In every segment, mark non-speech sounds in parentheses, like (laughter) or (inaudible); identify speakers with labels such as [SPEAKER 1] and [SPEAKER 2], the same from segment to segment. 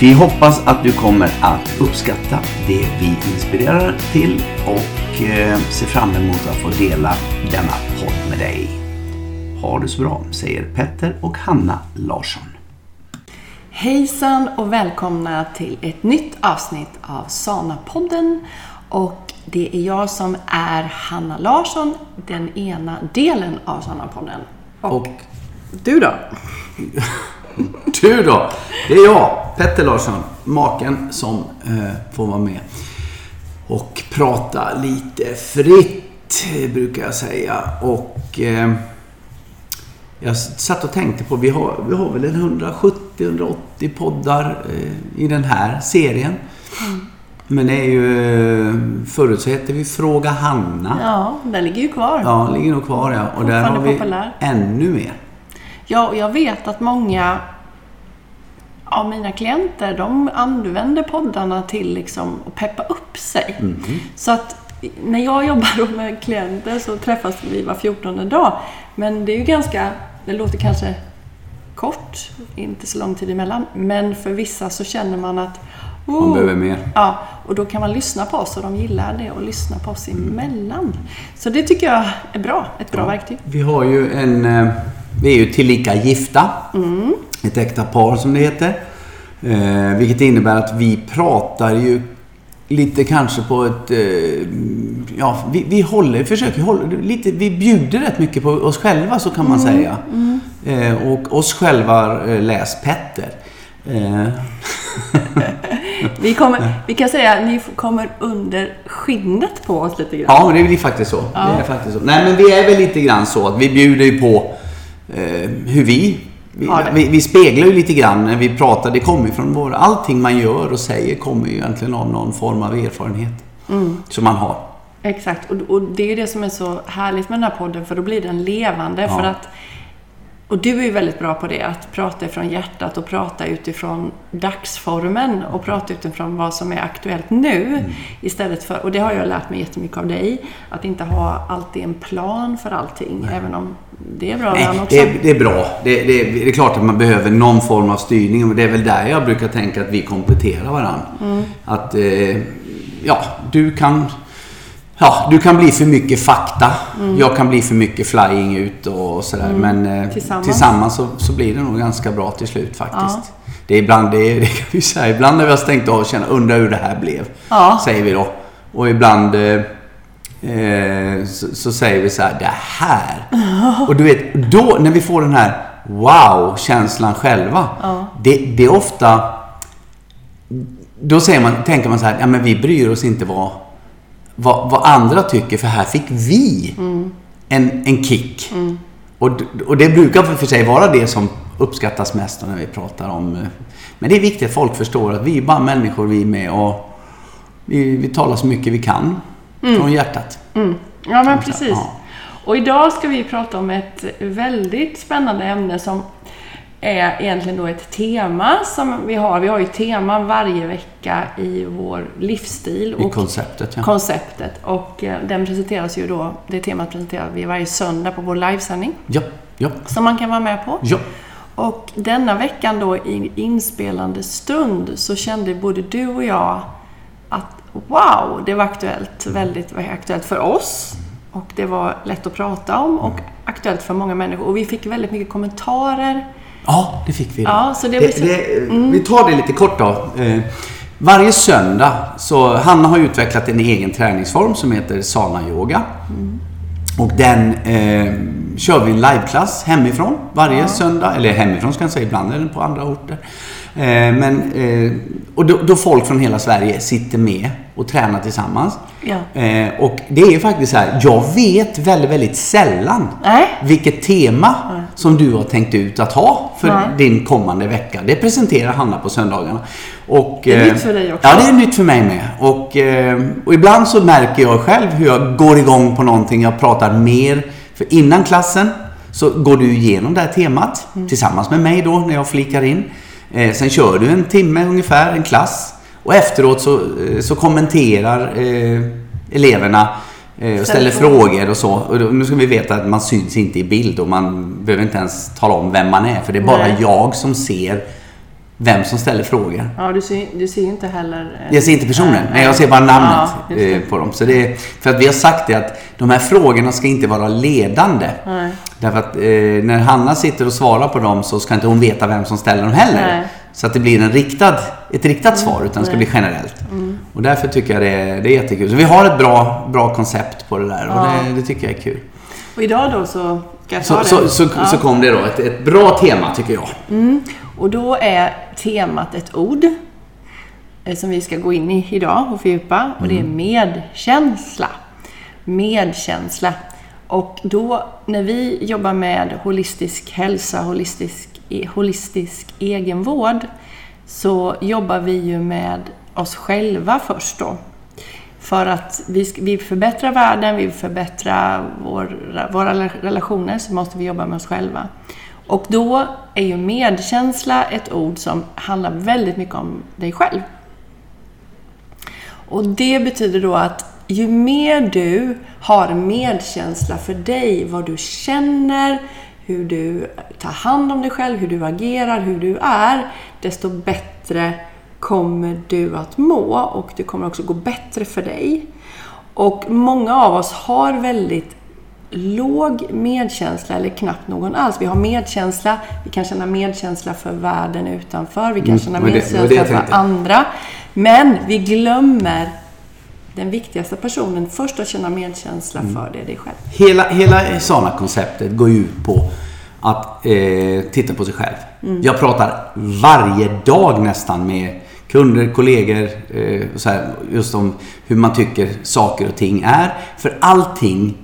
[SPEAKER 1] Vi hoppas att du kommer att uppskatta det vi inspirerar till och eh, ser fram emot att få dela denna podd med dig. Ha det så bra, säger Petter och Hanna Larsson.
[SPEAKER 2] Hejsan och välkomna till ett nytt avsnitt av Sana-podden. Och det är jag som är Hanna Larsson, den ena delen av Sana-podden. Och, och du då? (laughs) (laughs)
[SPEAKER 1] Du då? Det är jag, Petter Larsson, maken som eh, får vara med och prata lite fritt, brukar jag säga. Och eh, jag satt och tänkte på, vi har, vi har väl en 170-180 poddar eh, i den här serien. Mm. Men det är ju, förutsätter vi Fråga Hanna.
[SPEAKER 2] Ja, den ligger ju kvar.
[SPEAKER 1] Ja, den ligger nog kvar ja. Och där har vi populär. ännu mer.
[SPEAKER 2] Ja, och jag vet att många av mina klienter, de använder poddarna till liksom att peppa upp sig. Mm. Så att när jag jobbar (laughs) med klienter så träffas vi var 14 dag. Men det är ju ganska, det låter kanske kort, inte så lång tid emellan. Men för vissa så känner man att
[SPEAKER 1] Oh. Man behöver mer.
[SPEAKER 2] Ja, och då kan man lyssna på oss och de gillar det och lyssna på oss emellan. Så det tycker jag är bra. Ett bra ja. verktyg.
[SPEAKER 1] Vi har ju en... Vi är ju tillika gifta. Mm. Ett äkta par som det heter. Eh, vilket innebär att vi pratar ju lite kanske på ett... Eh, ja, vi, vi håller, försöker hålla lite... Vi bjuder rätt mycket på oss själva så kan man mm. säga. Mm. Eh, och oss själva eh, läs Petter. Eh. (laughs)
[SPEAKER 2] vi, kommer, vi kan säga att ni kommer under skinnet på oss lite grann.
[SPEAKER 1] Ja, det blir faktiskt så. Ja. Det är faktiskt så. Nej, men vi är väl lite grann så att vi bjuder ju på hur vi vi, ja, vi, vi, speglar ju lite grann när vi pratar. Det kommer ju från vår... Allting man gör och säger kommer ju egentligen av någon form av erfarenhet. Mm. Som man har.
[SPEAKER 2] Exakt. Och, och, det är ju det som är så härligt med den här podden. För då blir den levande. Ja. För att och du är ju väldigt bra på det, att prata ifrån hjärtat och prata utifrån dagsformen och prata utifrån vad som är aktuellt nu. Mm. Istället för, och det har jag lärt mig jättemycket av dig, att inte ha alltid en plan för allting. Nej. Även om det är bra
[SPEAKER 1] Nej, också. Det är, det är bra. Det, det, det, är klart att man behöver någon form av styrning och det är väl där jag brukar tänka att vi kompletterar varandra. Mm. Att, eh, ja, du kan Ja, du kan bli för mycket fakta. Mm. Jag kan bli för mycket flying ut och sådär. Mm. Men eh, tillsammans, tillsammans så, så, blir det nog ganska bra till slut faktiskt. Ja. Det är ibland, det, (laughs) det kan vi säga, ibland när vi har stängt av och känner, undrar hur det här blev. Ja. Säger vi då. Och ibland eh, eh, så, så, säger vi så här, det här. Och du vet, då när vi får den här wow-känslan själva. Ja. Det, det är ofta... Då säger man, tänker man så här, ja men vi bryr oss inte vad vad, vad andra tycker, för här fick vi mm. en, en kick. Mm. Och, och det brukar för sig vara det som uppskattas mest när vi pratar om... Eh, men det är viktigt att folk förstår att vi är bara människor vi är med och vi, vi talar så mycket vi kan mm. från hjärtat.
[SPEAKER 2] Mm. Ja, men precis. Ja. Och idag ska vi prata om ett väldigt spännande ämne som är egentligen då ett tema som vi har. Vi har ju teman varje vecka i vår livsstil.
[SPEAKER 1] I konceptet, ja.
[SPEAKER 2] Konceptet. Och eh, den presenteras ju då, det temat presenterar vi varje söndag på vår livesändning.
[SPEAKER 1] Ja, ja.
[SPEAKER 2] Som man kan vara med på.
[SPEAKER 1] Ja.
[SPEAKER 2] Och denna veckan då i inspelande stund så kände både du och jag att wow, det var aktuellt. Väldigt aktuellt för oss. Och det var lätt att prata om och mm. aktuellt för många människor. Och vi fick väldigt mycket kommentarer
[SPEAKER 1] Ja, det fick vi.
[SPEAKER 2] Ja, så det
[SPEAKER 1] det, det, mm. Vi tar det lite kort då. Eh, Varje söndag så Hanna har utvecklat en egen träningsform som heter Sana Yoga. Och den eh, kör vi en liveklass hemifrån varje söndag. Eller hemifrån ska jag säga, ibland är den på andra orter. Eh, men, eh, och då, då folk från hela Sverige sitter med och tränar tillsammans.
[SPEAKER 2] Ja.
[SPEAKER 1] Eh, och det är faktiskt så här, jag vet väldigt, väldigt sällan
[SPEAKER 2] Nej.
[SPEAKER 1] vilket tema som du har tänkt ut att ha för
[SPEAKER 2] Nej.
[SPEAKER 1] din kommande vecka. Det presenterar Hanna på söndagarna. Och,
[SPEAKER 2] Det är nytt för dig också.
[SPEAKER 1] Ja, det är nytt för mig med. Och, och ibland så märker jag själv hur jag går igång på någonting. Jag pratar mer. För innan klassen så går du igenom det här temat
[SPEAKER 2] Mm.
[SPEAKER 1] tillsammans med mig då när jag flikar in. Eh, sen kör du en timme ungefär, en klass. Och efteråt så, eh, så kommenterar eh, eleverna eh, och ställer frågor och så. Och då, nu ska vi veta att man syns inte i bild och man behöver inte ens tala om vem man är. För det är bara
[SPEAKER 2] Nej.
[SPEAKER 1] jag som ser vem som ställer frågor.
[SPEAKER 2] Ja, du ser, du ser inte heller... eh,
[SPEAKER 1] Jag ser inte personen,
[SPEAKER 2] nej,
[SPEAKER 1] nej, jag ser bara namnet
[SPEAKER 2] Ja,
[SPEAKER 1] eh, på dem. Så det är, för att vi har sagt det att de här frågorna ska inte vara ledande.
[SPEAKER 2] Nej.
[SPEAKER 1] Därför att eh, när Hanna sitter och svarar på dem så ska inte hon veta vem som ställer dem heller.
[SPEAKER 2] Nej.
[SPEAKER 1] Så att det blir en riktad, ett riktat svar utan det ska bli generellt.
[SPEAKER 2] Mm.
[SPEAKER 1] Och därför tycker jag det är, det är jättekul. Så vi har ett bra, bra koncept på det där och
[SPEAKER 2] Ja.
[SPEAKER 1] det, det tycker jag är kul.
[SPEAKER 2] Och idag då så
[SPEAKER 1] Så,
[SPEAKER 2] det.
[SPEAKER 1] så, så,
[SPEAKER 2] Ja.
[SPEAKER 1] så kom det då ett, ett bra tema tycker jag.
[SPEAKER 2] Och då är temat ett ord eh, som vi ska gå in i idag och fördjupa. Och det är medkänsla. Medkänsla. Och då när vi jobbar med holistisk hälsa, holistisk, e, holistisk egenvård, så jobbar vi ju med oss själva först då. För att vi, vi förbättrar världen, vi förbättrar vår, våra relationer, så måste vi jobba med oss själva. Och då är ju medkänsla ett ord som handlar väldigt mycket om dig själv. Och det betyder då att ju mer du har medkänsla för dig, vad du känner, hur du tar hand om dig själv, hur du agerar, hur du är, desto bättre kommer du att må och det kommer också gå bättre för dig. Och många av oss har väldigt låg medkänsla eller knappt någon alls. Vi har medkänsla, vi kan känna medkänsla för världen utanför, vi kan känna
[SPEAKER 1] det- det var det
[SPEAKER 2] medkänsla för andra. Men vi glömmer den viktigaste personen först att känna medkänsla
[SPEAKER 1] Mm.
[SPEAKER 2] för det dig själv.
[SPEAKER 1] Hela, hela Sana-konceptet går ut på att eh, titta på sig själv.
[SPEAKER 2] Mm.
[SPEAKER 1] Jag pratar varje dag nästan med kunder, kollegor, eh, och så här, just om hur man tycker saker och ting är. För allting,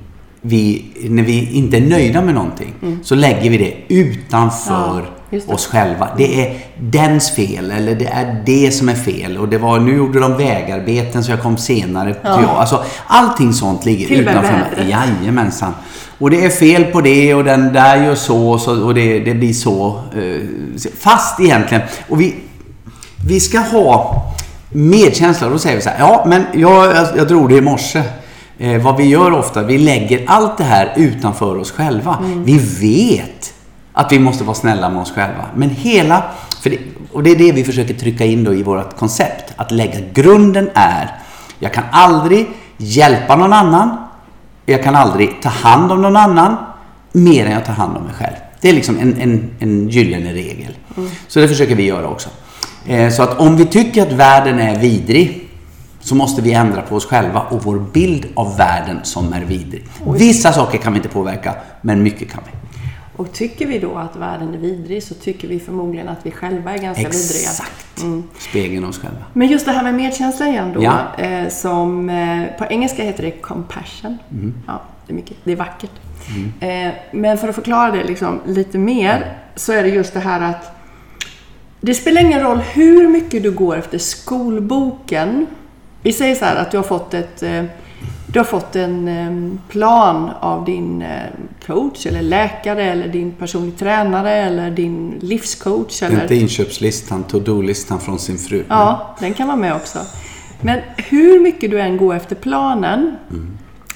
[SPEAKER 1] vi, när vi inte är nöjda med någonting, så lägger vi det utanför
[SPEAKER 2] Mm. Ja, det.
[SPEAKER 1] oss själva. Det är dens fel eller det är det som är fel. Och det var, nu gjorde de vägarbeten så jag kom senare.
[SPEAKER 2] Ja.
[SPEAKER 1] jag. Alltså, allting sånt ligger
[SPEAKER 2] Till
[SPEAKER 1] utanför mig. Jajamensan. Och det är fel på det och den där gör så och, så, och det, det blir så. Eh, fast egentligen. Och vi, vi ska ha medkänsla. Då säger vi så här. Ja, men jag, jag, jag drog det i morse. Eh, vad vi gör ofta, vi lägger allt det här utanför oss själva. Vi vet att vi måste vara snälla med oss själva. Men hela, det, och det är det vi försöker trycka in då i vårt koncept. Att lägga grunden är, jag kan aldrig hjälpa någon annan. Jag kan aldrig ta hand om någon annan mer än jag tar hand om mig själv. Det är liksom en, en, en gyllene regel. Så det försöker vi göra också. Eh, så att om vi tycker att världen är vidrig så måste vi ändra på oss själva och vår bild av världen som är vidrig. Vissa saker kan vi inte påverka, men mycket kan vi.
[SPEAKER 2] Och tycker vi då att världen är vidrig så tycker vi förmodligen att vi själva är ganska vidriga.
[SPEAKER 1] Exakt. Spegeln av oss själva.
[SPEAKER 2] Men just det här med medkänsla igen då,
[SPEAKER 1] Ja.
[SPEAKER 2] eh, som eh, på engelska heter det compassion.
[SPEAKER 1] Mm.
[SPEAKER 2] Ja, det är, mycket, det är vackert. Eh, men för att förklara det liksom lite mer så är det just det här att det spelar ingen roll hur mycket du går efter skolboken. Vi säger så här att du har fått ett eh, du har fått en eh, plan av din eh, coach eller läkare eller din personlig tränare eller din livscoach. Eller...
[SPEAKER 1] Inte inköpslistan, to-do-listan från sin fru.
[SPEAKER 2] Ja, den kan vara med också. Men hur mycket du än går efter planen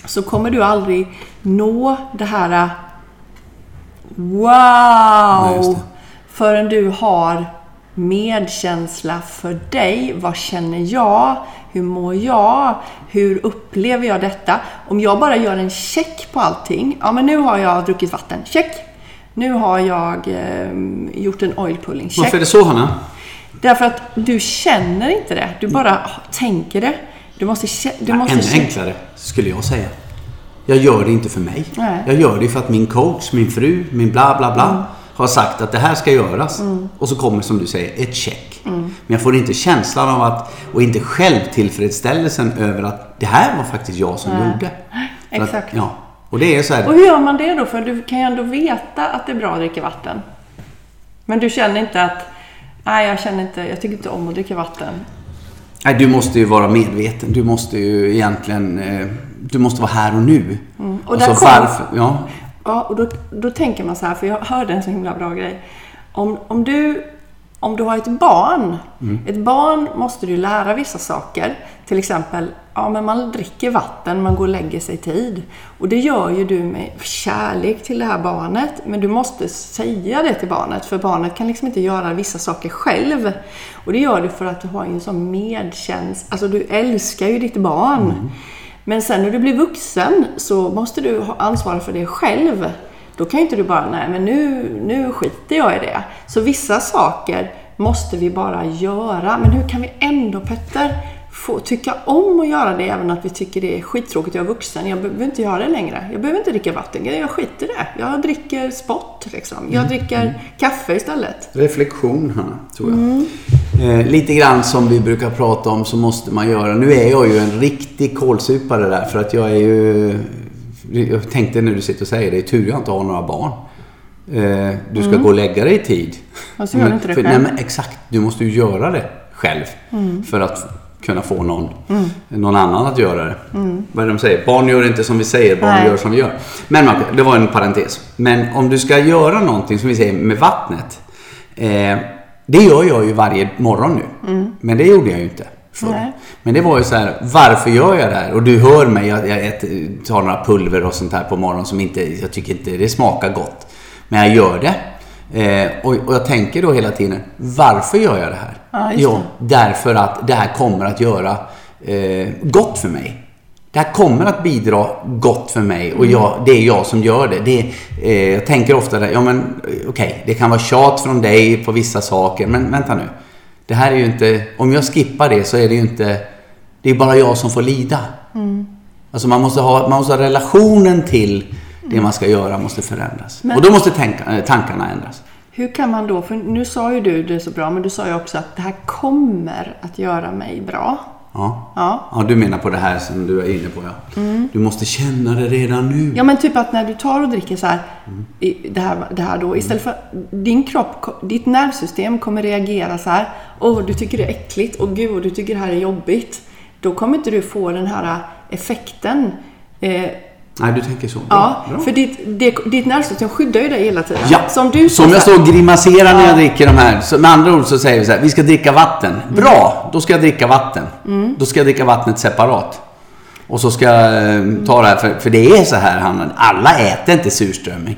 [SPEAKER 2] så kommer du aldrig nå det här
[SPEAKER 1] Nej, just
[SPEAKER 2] Wow!
[SPEAKER 1] det.
[SPEAKER 2] Förrän du har medkänsla för dig. Vad känner jag? Hur mår jag? Hur upplever jag detta? Om jag bara gör en check på allting. Ja, men nu har jag druckit vatten. Check! Nu har jag eh, gjort en oil pulling. Check!
[SPEAKER 1] Varför är det så Hanna?
[SPEAKER 2] Därför att du känner inte det. Du bara tänker det. Du måste, du måste
[SPEAKER 1] Ännu enklare, skulle jag säga. Jag gör det inte för mig.
[SPEAKER 2] Nej.
[SPEAKER 1] Jag gör det för att min coach, min fru, min bla bla bla
[SPEAKER 2] Mm.
[SPEAKER 1] Har sagt att det här ska göras. Och så kommer, som du säger, ett check.
[SPEAKER 2] Mm.
[SPEAKER 1] Men jag får inte känslan av att, och inte självtillfredsställelsen över att det här var faktiskt jag som
[SPEAKER 2] Nej.
[SPEAKER 1] gjorde. (laughs) För att-
[SPEAKER 2] Exakt.
[SPEAKER 1] ja. Och det är så här,
[SPEAKER 2] Och hur gör man det då? För du kan ju ändå veta att det är bra att dricka vatten. Men du känner inte att, nej jag känner inte, jag tycker inte om att dricka vatten.
[SPEAKER 1] nej, du måste ju vara medveten. Du måste ju egentligen, eh, du måste vara här och nu.
[SPEAKER 2] Mm. Och
[SPEAKER 1] Alltså
[SPEAKER 2] kom-
[SPEAKER 1] varför, ja.
[SPEAKER 2] Ja, och då, då tänker man så här, för jag hörde en så himla bra grej. Om, om, du, om du har ett barn, ett barn måste du lära vissa saker. Till exempel, ja men man dricker vatten, man går och lägger sig tid. Och det gör ju du med kärlek till det här barnet. Men du måste säga det till barnet, för barnet kan liksom inte göra vissa saker själv. Och det gör du för att du har en sån medkänsla, alltså du älskar ju ditt barn. Men sen när du blir vuxen så måste du ha ansvar för det själv. Då kan ju inte du bara, nej men nu, nu skiter jag i det. Så vissa saker måste vi bara göra. Men hur kan vi ändå, Petter, få tycka om att göra det även att vi tycker det är skittråkigt jag är vuxen. Jag behöver inte göra det längre. Jag behöver inte dricka vatten. Jag skiter i det. Jag dricker spott liksom. Jag dricker kaffe istället.
[SPEAKER 1] Reflektion, Hanna, tror jag.
[SPEAKER 2] Mm.
[SPEAKER 1] Eh, lite grann som vi brukar prata om så måste man göra. Nu är jag ju en riktig kålsupare där för att jag är ju... Jag tänkte när du sitter och säger det, är tur jag inte har några barn. Eh, du ska gå och lägga dig i tid.
[SPEAKER 2] Och så gör du inte det själv.
[SPEAKER 1] Nej men exakt, du måste ju göra det själv. För att kunna få någon,
[SPEAKER 2] Mm.
[SPEAKER 1] någon annan att göra det. Vad är det de säger? Barn gör inte som vi säger, barn
[SPEAKER 2] Nej.
[SPEAKER 1] gör som vi gör. Men man, det var en parentes. Men om du ska göra någonting som vi säger med vattnet. Eh, det gör jag ju varje morgon nu. Men det gjorde jag ju inte förr.
[SPEAKER 2] Mm.
[SPEAKER 1] Men det var ju så här, varför gör jag det här? Och du hör mig, jag, jag äter, tar några pulver och sånt här på morgonen som inte, jag tycker inte det smakar gott. Men jag gör det. Eh, och, och jag tänker då hela tiden, varför gör jag det här?
[SPEAKER 2] Just
[SPEAKER 1] jo, därför att det här kommer att göra eh, gott för mig. Det här kommer att bidra gott för mig och jag, det är jag som gör det. det eh, jag tänker ofta, där, ja men eh, okej, det kan vara tjat från dig på vissa saker, men vänta nu. Det här är ju inte, om jag skippar det så är det ju inte, det är bara jag som får lida. Alltså man måste ha, man måste ha relationen till det man ska göra måste förändras.
[SPEAKER 2] Men-
[SPEAKER 1] och då måste tänka, eh, tankarna ändras.
[SPEAKER 2] Hur kan man då, för nu sa ju du det så bra, men du sa ju också att det här kommer att göra mig bra.
[SPEAKER 1] Ja.
[SPEAKER 2] Ja.
[SPEAKER 1] Ja, du menar på det här som du är inne på ja. Du måste känna det redan nu.
[SPEAKER 2] Ja men typ att när du tar och dricker så här, i- det här, det här då, istället för din kropp, ditt nervsystem kommer reagera så här. Åh, du tycker det är äckligt. Och gud, du tycker det här är jobbigt. Då kommer inte du få den här effekten. Eh,
[SPEAKER 1] Nej, du tänker så. Bra.
[SPEAKER 2] ja,
[SPEAKER 1] Bra.
[SPEAKER 2] för ditt, det, ditt nervsystem skyddar ju dig hela tiden.
[SPEAKER 1] Ja,
[SPEAKER 2] Så om du
[SPEAKER 1] som jag står och grimaserar när jag
[SPEAKER 2] Ja.
[SPEAKER 1] dricker de här. Så med andra ord så säger vi så här, vi ska dricka vatten. Bra, då ska jag dricka vatten.
[SPEAKER 2] Mm.
[SPEAKER 1] Då ska jag dricka vattnet separat. Och så ska jag eh, ta det här, för, för det är så här Hanna, alla äter inte surströmming.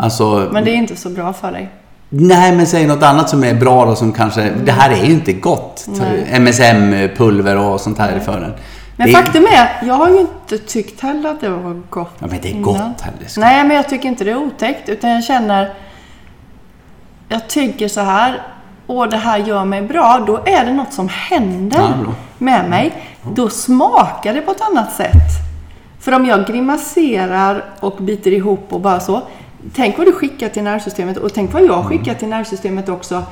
[SPEAKER 1] Alltså,
[SPEAKER 2] Mm. Men det är inte så bra för dig.
[SPEAKER 1] nej men säg något annat som är bra då som kanske, det här är ju inte gott. MSM-pulver och sånt här för den.
[SPEAKER 2] Men faktum är, jag har ju inte tyckt heller att det var gott
[SPEAKER 1] Ja, men det är
[SPEAKER 2] innan.
[SPEAKER 1] gott heller.
[SPEAKER 2] Nej, men jag tycker inte det är otäckt. Utan jag känner... Jag tycker så här. Åh, det här gör mig bra. Då är det något som händer
[SPEAKER 1] Ja,
[SPEAKER 2] med mig. Då smakar det på ett annat sätt. För om jag grimaserar och biter ihop och bara så. Tänk vad du skickar till nervsystemet och tänk vad jag skickar till nervsystemet också.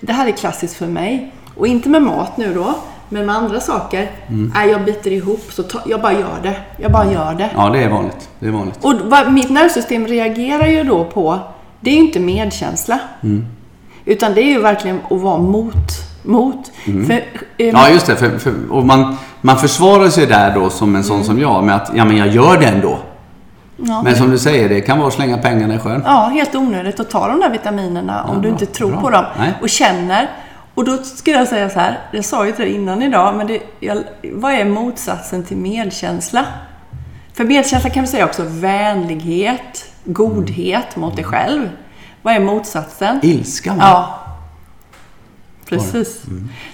[SPEAKER 2] Det här är klassiskt för mig. Och inte med mat nu då, men med andra saker. Nej, jag biter ihop, så ta, jag bara gör det. Jag bara gör det.
[SPEAKER 1] Ja, det är vanligt. Det är vanligt.
[SPEAKER 2] Och vad mitt nervsystem reagerar ju då på, det är ju inte medkänsla. Utan det är ju verkligen att vara mot. mot. För, eh,
[SPEAKER 1] Ja, just det. För, för, och man, man försvarar sig där då som en sån som jag med att ja, men jag gör det ändå.
[SPEAKER 2] ja.
[SPEAKER 1] Men som du säger, det kan vara att slänga pengarna i sjön.
[SPEAKER 2] Ja, helt onödigt att ta de där vitaminerna om
[SPEAKER 1] Ja,
[SPEAKER 2] du
[SPEAKER 1] bra,
[SPEAKER 2] inte tror
[SPEAKER 1] bra.
[SPEAKER 2] på dem.
[SPEAKER 1] Nej.
[SPEAKER 2] Och känner. Och då skulle jag säga så här, jag sa ju till dig innan idag, men det, jag, vad är motsatsen till medkänsla? För medkänsla kan vi säga också vänlighet, godhet mot dig själv. Vad är motsatsen?
[SPEAKER 1] Ilska.
[SPEAKER 2] Ja. Precis.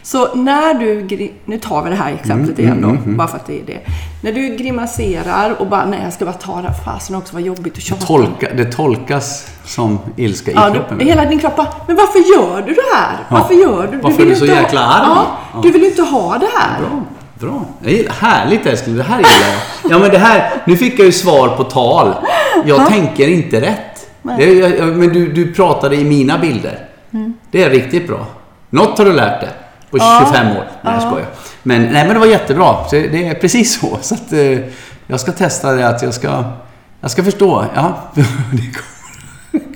[SPEAKER 2] Så när du, nu tar vi det här exemplet igen då, bara för att det är det. När du grimaserar och bara, nej jag ska bara ta det, här, fasen också vad jobbigt att tjata.
[SPEAKER 1] Tolka, det tolkas som ilska i
[SPEAKER 2] Ja,
[SPEAKER 1] kroppen.
[SPEAKER 2] du, hela din kropp bara, men varför gör du det här? Varför gör du
[SPEAKER 1] Varför
[SPEAKER 2] vill
[SPEAKER 1] är du så jäkla arg?
[SPEAKER 2] Ja,
[SPEAKER 1] Ja.
[SPEAKER 2] Du vill inte ha det här.
[SPEAKER 1] Bra. Bra. Härligt älskling, det här gillar jag. Ja men det här, nu fick jag ju svar på tal. Jag tänker inte rätt. Det, men du, du pratade i mina bilder. Det är riktigt bra. Något har du lärt dig på 25 år. Nej jag skojar. Men, nej, men det var jättebra. Så det är precis så. Så att, eh, jag ska testa det att jag ska, jag ska förstå. Ja, (laughs) det kommer,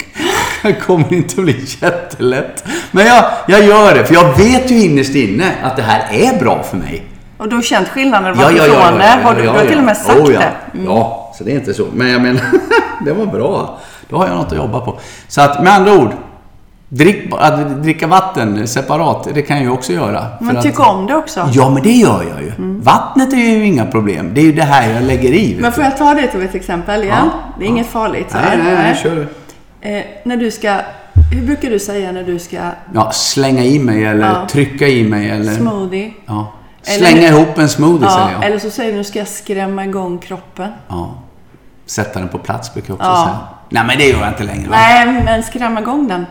[SPEAKER 1] det kommer inte att bli jättelätt. Men jag, jag gör det, för jag vet ju innerst inne att det här är bra för mig.
[SPEAKER 2] Och du har känt skillnaden varifrån det? Har du, du har till och med sagt
[SPEAKER 1] oh, ja.
[SPEAKER 2] det. Mm.
[SPEAKER 1] Ja, så det är inte så. Men jag menar, (laughs) det var bra. Då har jag något att jobba på. Så att med andra ord, drick, att dricka vatten separat, det kan jag ju också göra.
[SPEAKER 2] Men tyck
[SPEAKER 1] att,
[SPEAKER 2] om det också.
[SPEAKER 1] Ja, men det gör jag ju. Vattnet är ju inga problem. Det är ju det här jag lägger i.
[SPEAKER 2] Men får jag ta det till ett exempel igen?
[SPEAKER 1] Ja,
[SPEAKER 2] Det är inget farligt. så
[SPEAKER 1] Nej, nej, nej, kör.
[SPEAKER 2] Eh, när du ska... Hur brukar du säga när du ska...
[SPEAKER 1] Ja, slänga i mig eller
[SPEAKER 2] Ja.
[SPEAKER 1] trycka i mig eller...
[SPEAKER 2] Smoothie?
[SPEAKER 1] Ja.
[SPEAKER 2] Eller-
[SPEAKER 1] Slänga ihop en smoothie
[SPEAKER 2] Ja,
[SPEAKER 1] säger jag.
[SPEAKER 2] eller så säger du nu ska jag skrämma igång kroppen.
[SPEAKER 1] Ja. Sätta den på plats brukar jag också
[SPEAKER 2] Ja.
[SPEAKER 1] säga. Nej, men det gör jag inte längre. va?
[SPEAKER 2] Nej, men skrämma igång den.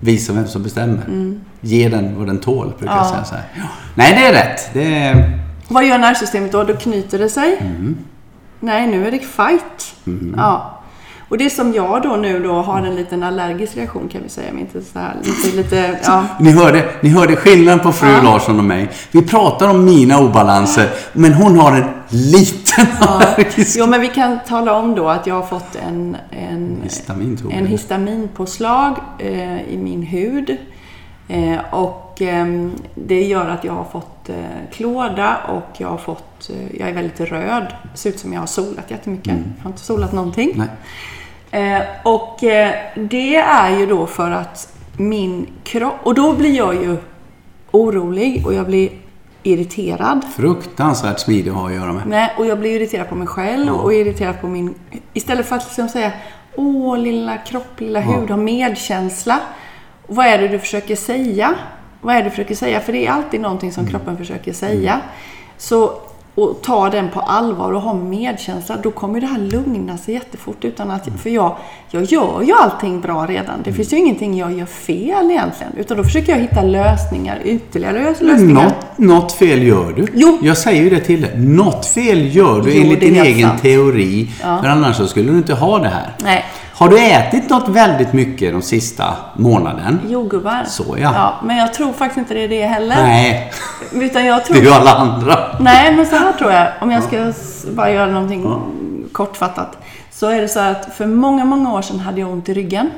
[SPEAKER 1] Visa vem som bestämmer. Ge den vad den tål, brukar jag
[SPEAKER 2] Mm. Ja.
[SPEAKER 1] säga så här. Ja. Nej, det är rätt. Det är...
[SPEAKER 2] Vad gör nervsystemet då? Då knyter det sig.
[SPEAKER 1] Mm.
[SPEAKER 2] Nej, nu är det fight. Ja. Och det som jag då nu då har en liten allergisk reaktion kan vi säga. Men inte så här, lite, lite, ja.
[SPEAKER 1] Ni hörde, ni hörde skillnaden på fru
[SPEAKER 2] Ja.
[SPEAKER 1] Larsson och mig. Vi pratar om mina obalanser, men hon har en liten allergisk...
[SPEAKER 2] Jo, men vi kan tala om då att jag har fått en, en,
[SPEAKER 1] Histamin,
[SPEAKER 2] en histaminpåslag eh, i min hud. Eh, och ehm, det gör att jag har fått eh, klåda och jag har fått, eh, jag är väldigt röd. Det ser ut som jag har solat jättemycket. Jag har inte solat någonting.
[SPEAKER 1] Nej.
[SPEAKER 2] Eh, och eh, det är ju då för att min kropp, och då blir jag ju orolig och jag blir irriterad.
[SPEAKER 1] Fruktansvärt smidig att ha att göra med.
[SPEAKER 2] Nej, och jag blir irriterad på mig själv och irriterad på min... Istället för att liksom säga Åh, lilla kropp, lilla hud, ha medkänsla. Vad är det du försöker säga? Vad är det du försöker säga? För det är alltid någonting som kroppen försöker säga. Så, och ta den på allvar och ha medkänsla, då kommer det här lugna sig jättefort. Utan att, för jag, jag gör ju allting bra redan. Det finns ju ingenting jag gör fel egentligen. Utan då försöker jag hitta lösningar, ytterligare lös- lösningar.
[SPEAKER 1] Något, något fel gör du.
[SPEAKER 2] Jo.
[SPEAKER 1] Jag säger ju det till dig. Något fel gör du
[SPEAKER 2] Jo,
[SPEAKER 1] enligt din egen
[SPEAKER 2] sant.
[SPEAKER 1] teori. För annars så skulle du inte ha det här.
[SPEAKER 2] Nej.
[SPEAKER 1] Har du ätit något väldigt mycket de sista månaden?
[SPEAKER 2] Jordgubbar.
[SPEAKER 1] Så, ja.
[SPEAKER 2] Men jag tror faktiskt inte det är det heller.
[SPEAKER 1] Nej,
[SPEAKER 2] Utan jag (laughs)
[SPEAKER 1] det
[SPEAKER 2] tror...
[SPEAKER 1] är ju alla andra.
[SPEAKER 2] Nej, men så här tror jag. Om jag ska s- bara göra någonting kortfattat. Så är det så här att för många, många år sedan hade jag ont i ryggen.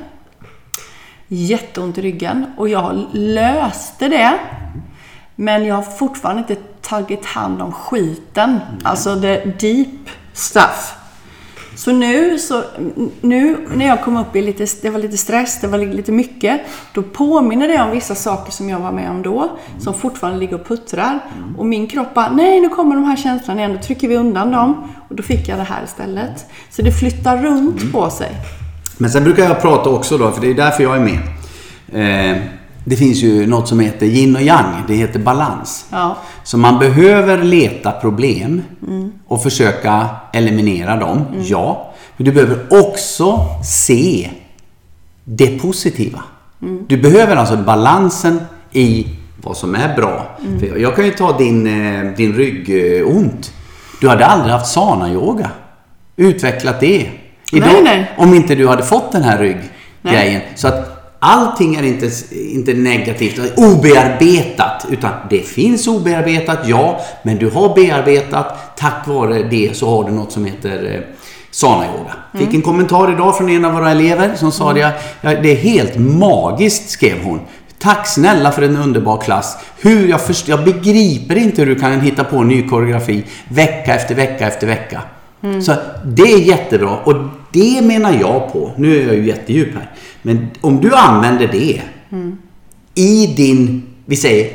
[SPEAKER 2] Jätteont i ryggen. Och jag löste det. Men jag har fortfarande inte tagit hand om skiten. Alltså the deep stuff. Så nu, så nu när jag kom upp i lite, det var lite stress, det var lite mycket. Då påminner det om vissa saker som jag var med om då. Som fortfarande ligger och puttrar. Och min kropp bara, nej nu kommer de här känslorna igen. Då trycker vi undan dem. Och då fick jag det här istället. Så det flyttar runt på sig.
[SPEAKER 1] Men sen brukar jag prata också då, för det är därför jag är med. Eh, det finns ju något som heter yin och yang. Det heter balans.
[SPEAKER 2] Ja.
[SPEAKER 1] Så man behöver leta problem och försöka eliminera dem, ja. Men du behöver också se det positiva. Du behöver alltså balansen i vad som är bra. För jag kan ju ta din, eh, din ryggont. Du hade aldrig haft sana-yoga. Utvecklat det.
[SPEAKER 2] Nej, nej.
[SPEAKER 1] Om inte du hade fått den här rygggrejen. Så att allting är inte, inte negativt, obearbetat. Utan det finns obearbetat, ja. Men du har bearbetat. Tack vare det så har du något som heter eh, sana-yoga. Fick en kommentar idag från en av våra elever som sa det. Ja, det är helt magiskt, skrev hon. Tack snälla för en underbar klass. Hur jag, först, jag begriper inte hur du kan hitta på ny koreografi vecka efter vecka efter vecka. Så det är jättebra och det menar jag på, nu är jag ju jättedjup här, men om du använder det i din, vi säger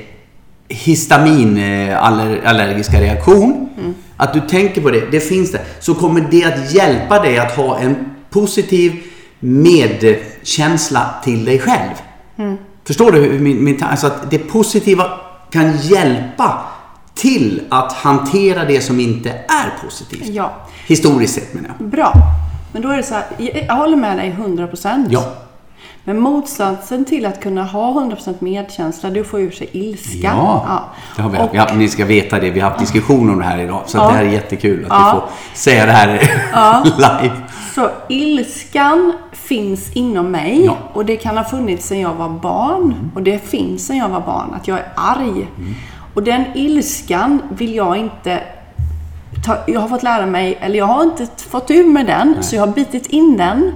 [SPEAKER 1] histaminallergiska reaktion, att du tänker på det, det finns det, så kommer det att hjälpa dig att ha en positiv medkänsla till dig själv. Förstår du hur min, min? Alltså att det positiva kan hjälpa till att hantera det som inte är positivt.
[SPEAKER 2] Ja.
[SPEAKER 1] Historiskt sett menar jag.
[SPEAKER 2] Bra. Men då är det så här, jag- håller med dig 100%.
[SPEAKER 1] Ja.
[SPEAKER 2] Men motsatsen till att kunna ha 100% medkänsla, det är att få ur sig ilska.
[SPEAKER 1] Ja, Det har vi,
[SPEAKER 2] Och-
[SPEAKER 1] vi har, ni ska veta det. Vi har haft diskussion om det här idag. Så
[SPEAKER 2] Ja.
[SPEAKER 1] det här är jättekul att
[SPEAKER 2] Ja.
[SPEAKER 1] vi får säga det här (laughs) live.
[SPEAKER 2] Så ilskan finns inom mig
[SPEAKER 1] Ja.
[SPEAKER 2] och det kan ha funnits sedan jag var barn. Och det finns sedan jag var barn, att jag är arg. Och den ilskan vill jag inte ta, Jag har fått lära mig, eller jag har inte fått ur med den, så jag har bitit in den.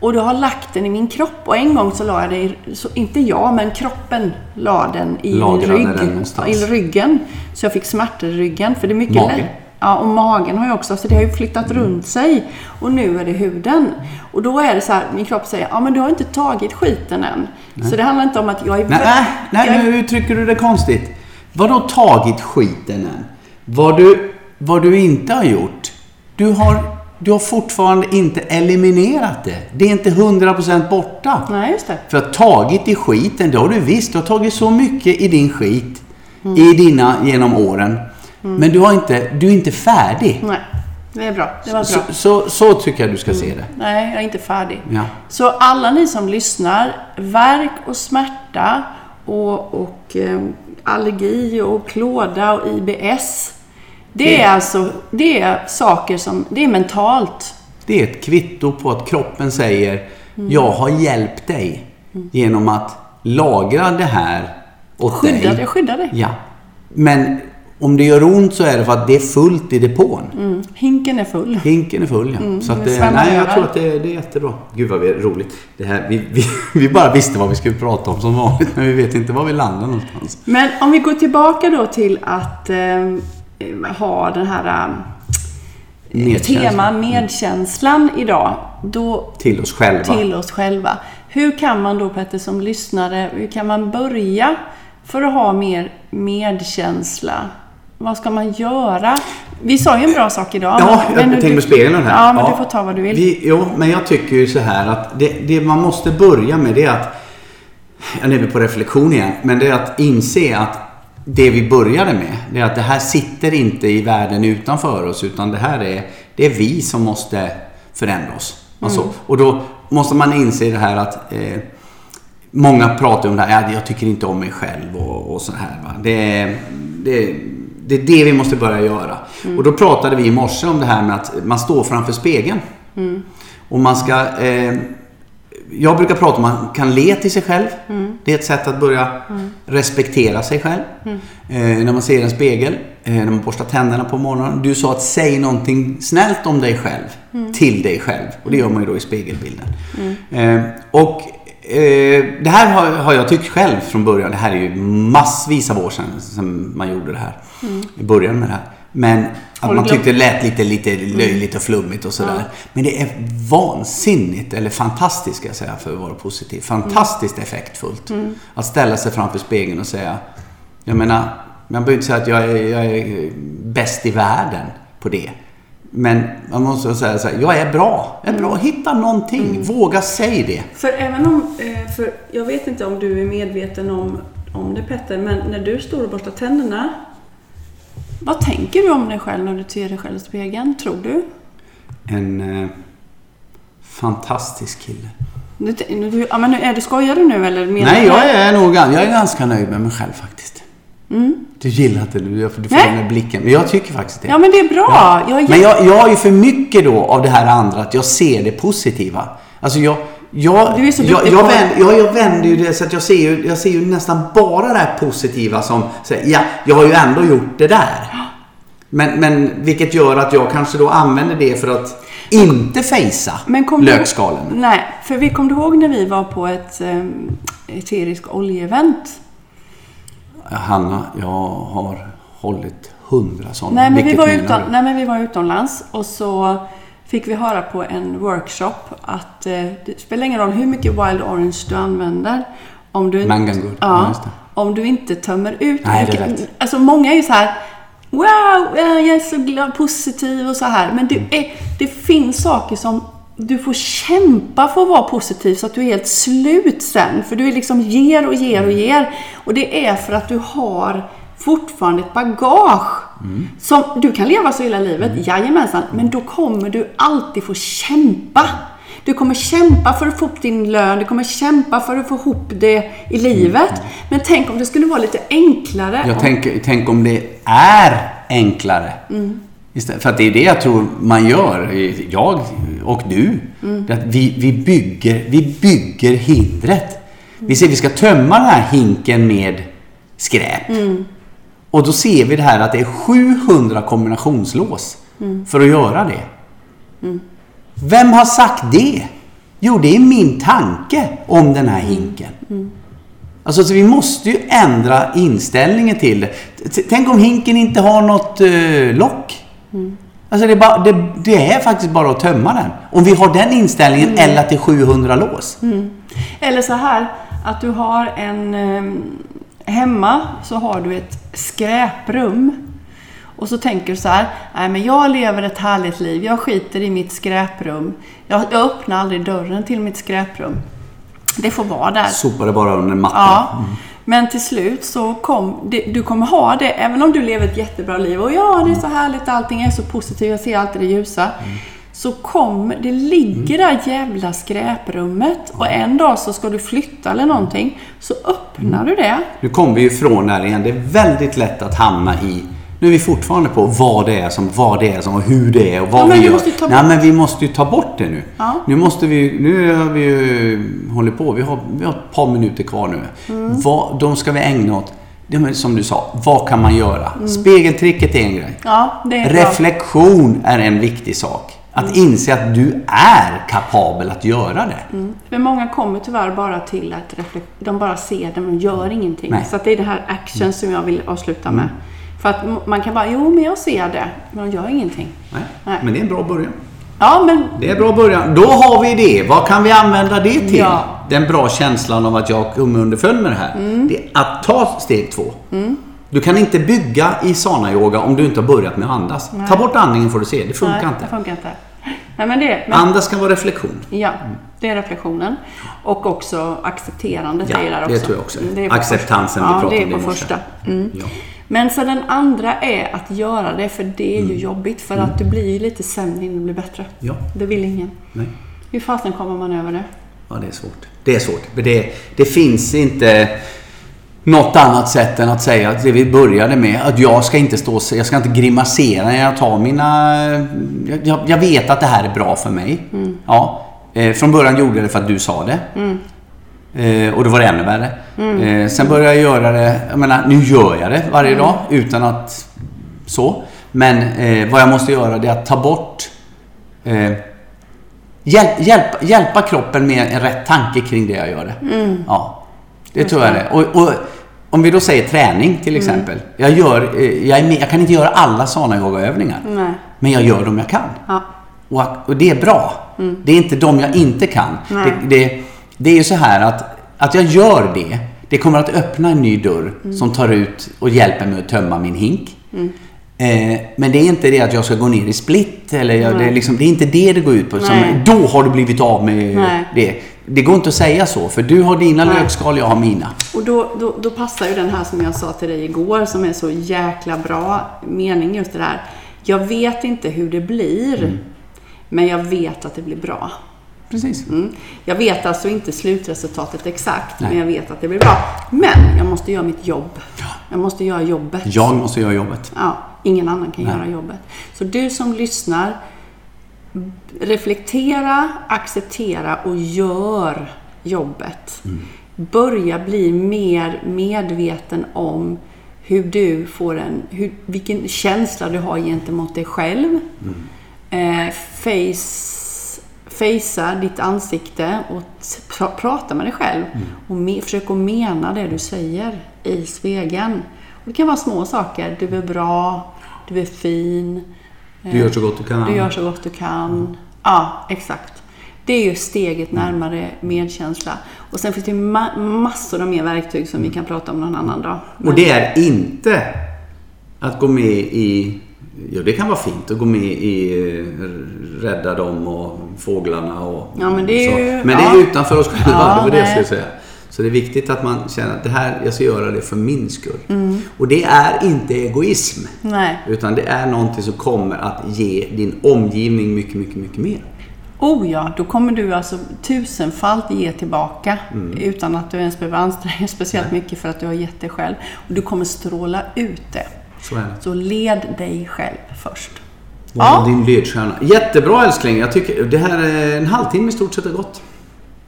[SPEAKER 2] Och du har lagt den i min kropp och en gång så la jag så inte jag, men kroppen la den i
[SPEAKER 1] Lagrade
[SPEAKER 2] min
[SPEAKER 1] den
[SPEAKER 2] rygg.
[SPEAKER 1] någonstans.
[SPEAKER 2] I ryggen. Så jag fick smärtor i ryggen. För det är mycket
[SPEAKER 1] Magen.
[SPEAKER 2] Ja, och magen har jag också, så det har ju flyttat
[SPEAKER 1] Mm.
[SPEAKER 2] runt sig. Och nu är det huden. Och då är det så här, min kropp säger, ja men du har inte tagit skiten än. Så det handlar inte om att jag är...
[SPEAKER 1] Nej, nej, nej
[SPEAKER 2] jag är-
[SPEAKER 1] nu uttrycker du det konstigt. Vadå tagit skiten än? Vad du, vad du inte har gjort, du har, du har fortfarande inte eliminerat det. Det är inte 100% borta.
[SPEAKER 2] Nej, just det.
[SPEAKER 1] För att tagit i skiten, det har du visst. Du har tagit så mycket i din skit
[SPEAKER 2] Mm.
[SPEAKER 1] i dina genom åren. Men du, har inte, du är inte färdig.
[SPEAKER 2] Nej, det är bra. Det var
[SPEAKER 1] Så,
[SPEAKER 2] bra.
[SPEAKER 1] så, så tycker jag du ska se det.
[SPEAKER 2] Nej, jag är inte färdig.
[SPEAKER 1] Ja.
[SPEAKER 2] Så alla ni som lyssnar, värk och smärta och, och eh, allergi och klåda och IBS. Det är alltså det är saker som, det är mentalt.
[SPEAKER 1] Det är ett kvitto på att kroppen säger
[SPEAKER 2] Mm.
[SPEAKER 1] Jag har hjälpt dig genom att lagra det här åt
[SPEAKER 2] Skydda,
[SPEAKER 1] dig.
[SPEAKER 2] jag skyddar dig.
[SPEAKER 1] Ja. Men om det gör ont så är det för att det är fullt i depån.
[SPEAKER 2] Mm. Hinken är full.
[SPEAKER 1] Hinken är full ja. så att
[SPEAKER 2] det
[SPEAKER 1] nej, jag tror att det, det är jättebra. Gud vad vi är roligt. Det här, vi, vi, (laughs) vi bara visste vad vi skulle prata om som vanligt men vi vet inte var vi landar någonstans.
[SPEAKER 2] Men om vi går tillbaka då till att eh, ha den här eh,
[SPEAKER 1] Medkänsla.
[SPEAKER 2] tema medkänslan idag. Då
[SPEAKER 1] Till oss själva.
[SPEAKER 2] till oss själva. Hur kan man då Petter som lyssnare, hur kan man börja för att ha mer medkänsla? Vad ska man göra? Vi sa ju en bra sak idag.
[SPEAKER 1] Ja,
[SPEAKER 2] men-
[SPEAKER 1] jag
[SPEAKER 2] men
[SPEAKER 1] tänkte
[SPEAKER 2] du-
[SPEAKER 1] med spegeln här.
[SPEAKER 2] Ja, men du får ta vad du vill.
[SPEAKER 1] Vi, jo, men jag tycker ju så här att det, det man måste börja med det är att, ja nu är vi på reflektion igen, men det är att inse att det vi började med, det är att det här sitter inte i världen utanför oss utan det här är, det är vi som måste förändra oss. Alltså,
[SPEAKER 2] Mm.
[SPEAKER 1] Och då måste man inse det här att eh, Många pratar om det här, ja, jag tycker inte om mig själv och, och så här. Va? Det, är- det, det är det vi måste börja göra. Och då pratade vi i morse om det här med att man står framför spegeln. Och man ska... Eh, jag brukar prata om att man kan le till sig själv. Det är ett sätt att börja respektera sig själv. Eh, när man ser en spegel, eh, när man borstar tänderna på morgonen. Du sa att säg någonting snällt om dig själv. Till dig själv. Och det gör man ju då i spegelbilden. Eh, och eh, det här har, har jag tyckt själv från början. Det här är ju massvis av år sedan som man gjorde det här. I början med det här. Men att man tyckte det lät lite, lite löjligt och flummigt och sådär. Men det är vansinnigt, eller fantastiskt ska jag säga för att vara positiv. Fantastiskt effektfullt. Att ställa sig framför spegeln och säga, jag menar, man behöver inte säga att jag är, jag är bäst i världen på det. Men man måste säga så här, jag är bra. Jag är bra. Hitta någonting. Våga säga det.
[SPEAKER 2] För även om, eh, för jag vet inte om du är medveten om, om det Petter, men när du står och borstar tänderna. Vad tänker du om dig själv när du ser dig själv i spegeln, tror du?
[SPEAKER 1] En eh, fantastisk kille.
[SPEAKER 2] Du, du, ja, men nu, är du, skojar du nu eller menar
[SPEAKER 1] Nej, jag är nog jag är ganska nöjd med mig själv faktiskt. Du gillar inte det, du du får
[SPEAKER 2] Nej.
[SPEAKER 1] den här blicken. Men jag tycker faktiskt det.
[SPEAKER 2] Ja, men det är bra. Jag är
[SPEAKER 1] Men jag, jag har ju för mycket då av det här andra, att jag ser det positiva. Alltså jag... Jag,
[SPEAKER 2] Du är så
[SPEAKER 1] jag, jag, vänder, jag, jag vänder ju det så att jag ser ju, jag ser ju nästan bara det här positiva som, så, ja, jag har ju ändå gjort det där. Men, men vilket gör att jag kanske då använder det för att inte fejsa
[SPEAKER 2] Men kom du-
[SPEAKER 1] lökskalen.
[SPEAKER 2] Nej, för vi kommer du ihåg när vi var på ett um, eterisk oljeevent?
[SPEAKER 1] Hanna, jag har hållit hundra sådana.
[SPEAKER 2] Nej men, vi
[SPEAKER 1] Vilket
[SPEAKER 2] var
[SPEAKER 1] menar
[SPEAKER 2] utom,
[SPEAKER 1] du?
[SPEAKER 2] nej, men vi var utomlands och så fick vi höra på en workshop att eh, det spelar ingen roll hur mycket Wild Orange du använder. Om du,
[SPEAKER 1] Mangangood, ja,
[SPEAKER 2] ja, om du inte tömmer ut.
[SPEAKER 1] Nej, det är
[SPEAKER 2] mycket-
[SPEAKER 1] rätt.
[SPEAKER 2] Alltså många är ju så här Wow, jag är så glad, positiv och så här. Men det, är, det finns saker som du får kämpa för att vara positiv så att du är helt slut sen. För du är liksom ger och ger och ger. Och det är för att du har fortfarande ett bagage. Som, du kan leva så hela livet, mm. jajamensan. Men då kommer du alltid få kämpa. Du kommer kämpa för att få upp din lön, du kommer kämpa för att få ihop det i livet. Mm. Men tänk om det skulle vara lite enklare.
[SPEAKER 1] Jag tänker, tänk om det är enklare. Mm. Istället, för att det är det jag tror man gör, jag och du. Mm. Att vi, vi, bygger, vi bygger hindret. Vi säger vi ska tömma den här hinken med skräp. Mm. Och då ser vi det här att det är 700 kombinationslås mm. för att göra det. Mm. Vem har sagt det? Jo, det är min tanke om den här hinken. Mm. Alltså, så vi måste ju ändra inställningen till det. Tänk om hinken inte har något uh, lock. Mm. Alltså det är, bara, det, det är, faktiskt bara att tömma den. Om vi har den inställningen mm. eller att det är 700 lås.
[SPEAKER 2] Mm. Eller så här, att du har en... Um, hemma så har du ett skräprum. Och så tänker du så här, nej men jag lever ett härligt liv, jag skiter i mitt skräprum. Jag, jag öppnar aldrig dörren till mitt skräprum. Det får vara där.
[SPEAKER 1] Sopar det bara under mattan.
[SPEAKER 2] Ja. Mm. Men till slut så kom, du kommer ha det, även om du lever ett jättebra liv och ja, det är så härligt, allting är så positivt, jag ser alltid det ljusa. Mm. Så kom, det ligger där jävla skräprummet och en dag så ska du flytta eller någonting. Så öppnar du det.
[SPEAKER 1] Nu kommer vi ifrån där igen. Det är väldigt lätt att hamna i nu är vi fortfarande på vad det är som, vad det är som och hur det är och vad ja, vi gör. Nej, men vi måste ju ta bort det nu. Ja. Nu måste vi, nu har vi ju hållit på, vi har, vi har ett par minuter kvar nu. Mm. Vad, de ska vi ägna åt, det som du sa, vad kan man göra? Mm. Spegeltricket är en grej.
[SPEAKER 2] Ja, är
[SPEAKER 1] Reflektion bra. är en viktig sak. Att mm. inse att du är kapabel att göra det.
[SPEAKER 2] Mm. För många kommer tyvärr bara till att de bara ser det men gör ingenting. Nej. Så det är det här action mm. som jag vill avsluta med. Mm. För att man kan bara, jo men jag ser det, men de gör ingenting.
[SPEAKER 1] Nej. Nej. Men det är en bra början.
[SPEAKER 2] Ja, men...
[SPEAKER 1] Det är en bra början. Då har vi det. Vad kan vi använda det till? Ja. Den bra känslan av att jag kommer underföljd med det här. Mm. Det är att ta steg två. Du kan inte bygga i sana-yoga om du inte har börjat med att andas. Nej. Ta bort andningen får du se. Det funkar
[SPEAKER 2] Nej,
[SPEAKER 1] inte.
[SPEAKER 2] Det funkar inte. Nej, men det, men...
[SPEAKER 1] Andas kan vara reflektion.
[SPEAKER 2] Ja, det är reflektionen. Och också accepterandet
[SPEAKER 1] ja,
[SPEAKER 2] är där också.
[SPEAKER 1] det tror jag också. Det är Acceptansen, vi pratade
[SPEAKER 2] om det i första. Mm. Ja. Men så den andra är att göra det, för det är ju mm. jobbigt. För mm. att det blir ju lite sämre innan det blir bättre.
[SPEAKER 1] Ja.
[SPEAKER 2] Det vill ingen.
[SPEAKER 1] Nej.
[SPEAKER 2] Hur fasen kommer man över det?
[SPEAKER 1] Ja, det är svårt. Det är svårt. Det, det finns inte något annat sätt än att säga att det vi började med, att jag ska inte stå jag ska inte grimasera när jag tar mina... Jag, jag vet att det här är bra för mig. Mm. Ja. Eh, från början gjorde jag det för att du sa det. Mm. Eh, och då var det ännu värre. Mm. Eh, sen började jag göra det, jag menar nu gör jag det varje mm. dag utan att så. Men eh, vad jag måste göra det är att ta bort eh, hjälp, hjälpa, hjälpa kroppen med en rätt tanke kring det jag gör det. Mm. Ja. Det tror jag det. Och, och, om vi då säger träning till mm. exempel. Mm. Jag, gör, eh, jag, med, jag, kan inte göra alla sådana yogaövningar. Men jag gör dem jag kan.
[SPEAKER 2] Ja.
[SPEAKER 1] Och, och, det är bra. Mm. Det är inte de jag inte kan. Det, det, det, är ju så här att, att jag gör det. Det kommer att öppna en ny dörr mm. som tar ut och hjälper mig att tömma min hink. Mm. Eh, men det är inte det att jag ska gå ner i split. Eller jag, det, är liksom, det är inte det det går ut på. Som, då har du blivit av med Nej. det. Det går inte att säga så, för du har dina Nej. lökskal, jag har mina.
[SPEAKER 2] Och då, då, då, passar ju den här som jag sa till dig igår, som är så jäkla bra mening just det där. Jag vet inte hur det blir, mm. men jag vet att det blir bra.
[SPEAKER 1] Precis.
[SPEAKER 2] Mm. Jag vet alltså inte slutresultatet exakt, Nej. men jag vet att det blir bra. Men jag måste göra mitt jobb. Ja. Jag måste göra jobbet.
[SPEAKER 1] Jag måste göra jobbet.
[SPEAKER 2] Ja, ingen annan kan Nej. göra jobbet. Så du som lyssnar, reflektera, acceptera och gör jobbet. Mm. Börja bli mer medveten om hur du får en, hur, vilken känsla du har gentemot dig själv. Mm. Eh, face, facea ditt ansikte och pr prata med dig själv. Mm. Och me, försök att mena det du säger i spegeln. Och det kan vara små saker. Du är bra, du är fin.
[SPEAKER 1] Du gör så gott du kan.
[SPEAKER 2] Du gör så gott du kan. Mm. Ja, exakt. Det är ju steget närmare medkänsla. Och sen finns det ma massor av mer verktyg som vi kan prata om någon annan dag.
[SPEAKER 1] Men... Och det är inte att gå med i Ja, det kan vara fint att gå med i eh, Rädda dem och Fåglarna och
[SPEAKER 2] Ja, men det är
[SPEAKER 1] så.
[SPEAKER 2] ju-
[SPEAKER 1] Men det är
[SPEAKER 2] ja.
[SPEAKER 1] utanför oss själva,
[SPEAKER 2] Ja,
[SPEAKER 1] det var det jag skulle säga. Så det är viktigt att man känner att det här, jag ska göra det för min skull.
[SPEAKER 2] Mm.
[SPEAKER 1] Och det är inte egoism.
[SPEAKER 2] Nej.
[SPEAKER 1] Utan det är någonting som kommer att ge din omgivning mycket, mycket, mycket mer.
[SPEAKER 2] Oh ja, då kommer du alltså tusenfalt ge tillbaka
[SPEAKER 1] Mm.
[SPEAKER 2] utan att du ens behöver anstränga dig speciellt mycket för att du har gett dig själv. Och du kommer stråla ut det.
[SPEAKER 1] Så är.
[SPEAKER 2] Så led dig själv först. Ja.
[SPEAKER 1] din ledstjärna. Jättebra älskling. Jag tycker det här är en halvtimme i stort sett har gått.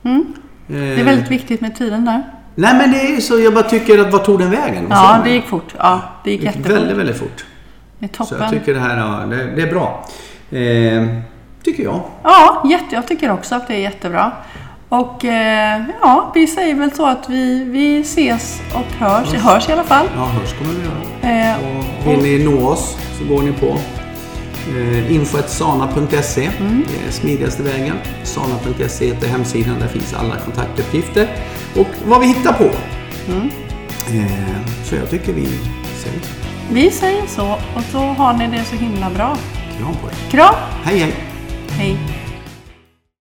[SPEAKER 2] Mm. Det är väldigt viktigt med tiden där.
[SPEAKER 1] Nej men det är ju så. Jag bara tycker att vart tog den vägen?
[SPEAKER 2] Ja, det gick fort. Ja, det gick
[SPEAKER 1] Det gick
[SPEAKER 2] jättefort.
[SPEAKER 1] väldigt, väldigt fort.
[SPEAKER 2] Det är
[SPEAKER 1] Så jag
[SPEAKER 2] toppen.
[SPEAKER 1] tycker det här ja, det, det är bra. Eh, tycker jag.
[SPEAKER 2] Ja, jätte, jag tycker också att det är jättebra. Och eh, ja, vi säger väl så att vi, vi ses och hörs, hörs i alla fall.
[SPEAKER 1] Ja, hörs kommer vi göra.
[SPEAKER 2] Eh,
[SPEAKER 1] Och vill ni nå oss så går ni på eh, info.sana.se.
[SPEAKER 2] Mm.
[SPEAKER 1] Det är smidigaste vägen. Sana.se heter hemsidan. Där finns alla kontaktuppgifter och vad vi hittar på.
[SPEAKER 2] Mm.
[SPEAKER 1] Eh, så jag tycker vi säger
[SPEAKER 2] vi säger så och så har ni det så himla bra.
[SPEAKER 1] kram på er.
[SPEAKER 2] Kram!
[SPEAKER 1] Hej hej!
[SPEAKER 2] Hej!